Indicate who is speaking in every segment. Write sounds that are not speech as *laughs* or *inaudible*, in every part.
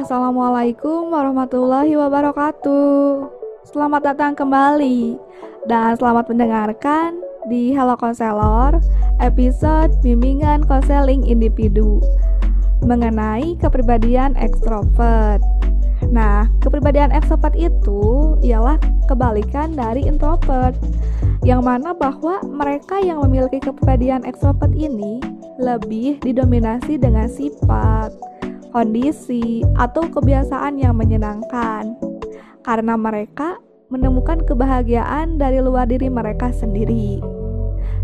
Speaker 1: Assalamualaikum warahmatullahi wabarakatuh. Selamat datang kembali dan selamat mendengarkan di Hello Konselor episode bimbingan konseling individu mengenai kepribadian ekstrovert. Nah, kepribadian ekstrovert itu ialah kebalikan dari introvert, yang mana bahwa mereka yang memiliki kepribadian ekstrovert ini lebih didominasi dengan sifat, kondisi, atau kebiasaan yang menyenangkan, karena mereka menemukan kebahagiaan dari luar diri mereka sendiri.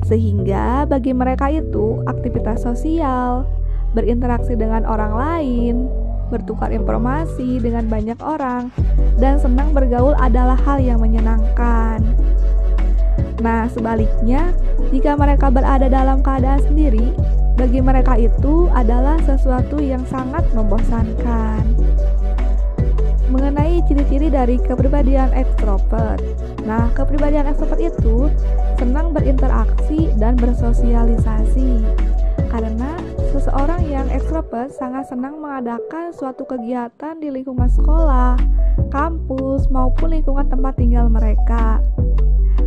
Speaker 1: Sehingga bagi mereka itu aktivitas sosial, berinteraksi dengan orang lain, bertukar informasi dengan banyak orang, dan senang bergaul adalah hal yang menyenangkan. Nah, sebaliknya, jika mereka berada dalam keadaan sendiri, bagi mereka itu adalah sesuatu yang sangat membosankan. Mengenai ciri-ciri dari kepribadian ekstrovert. Nah, kepribadian ekstrovert itu senang berinteraksi dan bersosialisasi. Karena seseorang yang ekstrovert sangat senang mengadakan suatu kegiatan di lingkungan sekolah, kampus, maupun lingkungan tempat tinggal mereka.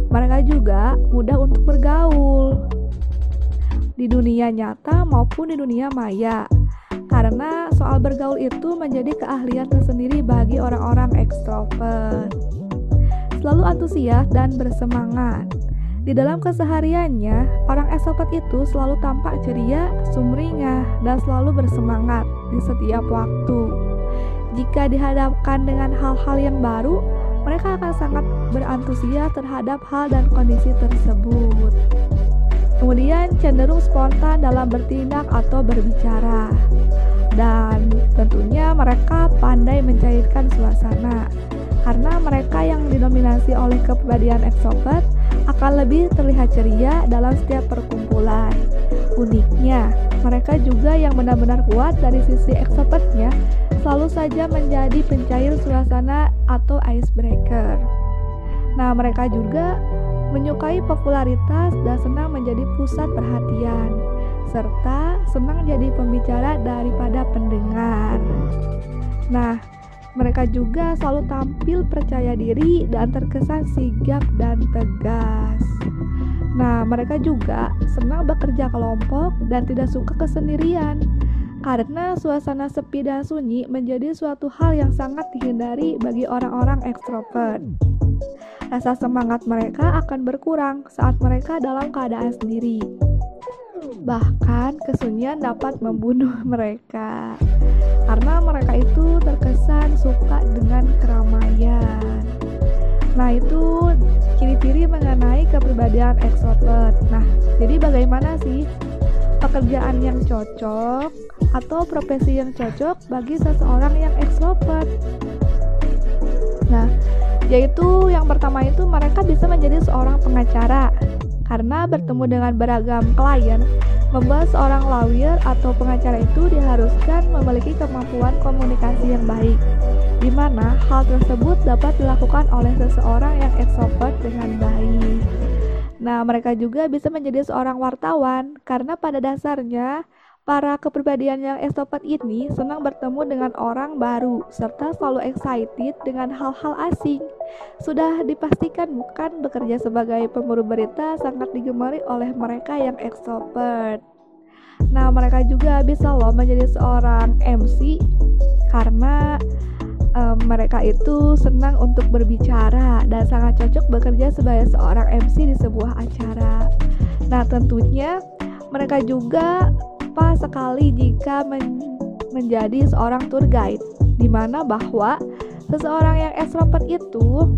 Speaker 1: Mereka juga mudah untuk bergaul, di dunia nyata maupun di dunia maya. Karena soal bergaul itu menjadi keahlian tersendiri bagi orang-orang ekstrovert. Selalu antusias dan bersemangat. Di dalam kesehariannya, orang ekstrovert itu selalu tampak ceria, sumringah, dan selalu bersemangat di setiap waktu. Jika dihadapkan dengan hal-hal yang baru, mereka akan sangat berantusias terhadap hal dan kondisi tersebut kemudian cenderung spontan dalam bertindak atau berbicara, dan tentunya mereka pandai mencairkan suasana. Karena mereka yang didominasi oleh kepribadian ekstrovert akan lebih terlihat ceria dalam setiap perkumpulan. Uniknya, mereka juga yang benar-benar kuat dari sisi ekstrovertnya selalu saja menjadi pencair suasana atau icebreaker. Nah, mereka juga menyukai popularitas dan senang menjadi pusat perhatian, serta senang jadi pembicara daripada pendengar. Nah, mereka juga selalu tampil percaya diri dan terkesan sigap dan tegas. Nah, mereka juga senang bekerja kelompok dan tidak suka kesendirian. Karena suasana sepi dan sunyi menjadi suatu hal yang sangat dihindari bagi orang-orang ekstrovert rasa semangat mereka akan berkurang saat mereka dalam keadaan sendiri. Bahkan kesunyian dapat membunuh *laughs* mereka karena mereka itu terkesan suka dengan keramaian. Nah, itu ciri-ciri mengenai kepribadian ekstrovert. Nah, jadi bagaimana sih pekerjaan yang cocok atau profesi yang cocok bagi seseorang yang ekstrovert? Nah, yaitu yang pertama itu mereka bisa menjadi seorang pengacara karena bertemu dengan beragam klien membuat seorang lawyer atau pengacara itu diharuskan memiliki kemampuan komunikasi yang baik di mana hal tersebut dapat dilakukan oleh seseorang yang ekstrovert dengan baik. Nah, mereka juga bisa menjadi seorang wartawan karena pada dasarnya Para kepribadian yang extrovert ini senang bertemu dengan orang baru serta selalu excited dengan hal-hal asing. Sudah dipastikan bukan bekerja sebagai pemburu berita sangat digemari oleh mereka yang extrovert. Nah, mereka juga bisa loh menjadi seorang MC karena um, mereka itu senang untuk berbicara dan sangat cocok bekerja sebagai seorang MC di sebuah acara. Nah, tentunya mereka juga apa sekali jika men menjadi seorang tour guide, di mana bahwa seseorang yang extrovert itu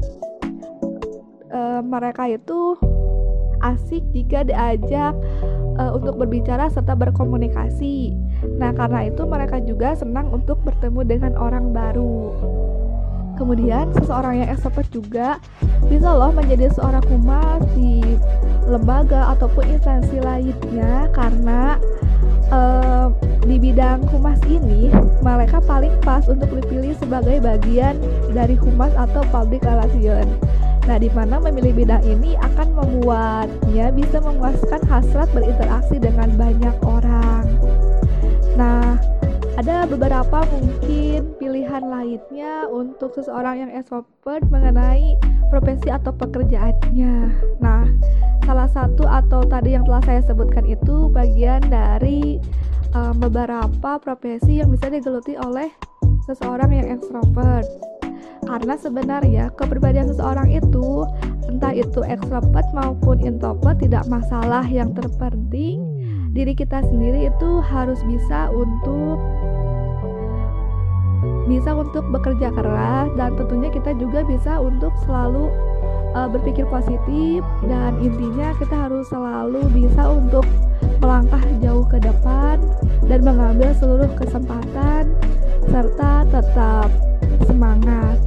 Speaker 1: uh, mereka itu asik jika diajak uh, untuk berbicara serta berkomunikasi. Nah, karena itu mereka juga senang untuk bertemu dengan orang baru. Kemudian, seseorang yang extrovert juga bisa loh menjadi seorang humas di lembaga ataupun instansi lainnya karena di bidang humas ini mereka paling pas untuk dipilih sebagai bagian dari humas atau public relation. Nah, di mana memilih bidang ini akan membuatnya bisa memuaskan hasrat berinteraksi dengan banyak orang. Nah, ada beberapa mungkin pilihan lainnya untuk seseorang yang extrovert mengenai profesi atau pekerjaannya. Nah, salah satu atau tadi yang telah saya sebutkan itu bagian dari um, beberapa profesi yang bisa digeluti oleh seseorang yang extrovert. Karena sebenarnya kepribadian seseorang itu entah itu extrovert maupun introvert tidak masalah yang terpenting diri kita sendiri itu harus bisa untuk bisa untuk bekerja keras dan tentunya kita juga bisa untuk selalu uh, berpikir positif dan intinya kita harus selalu bisa untuk melangkah jauh ke depan dan mengambil seluruh kesempatan serta tetap semangat.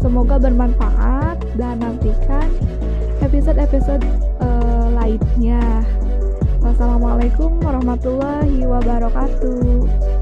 Speaker 1: Semoga bermanfaat dan nantikan episode-episode uh, lainnya. Wassalamualaikum warahmatullahi wabarakatuh.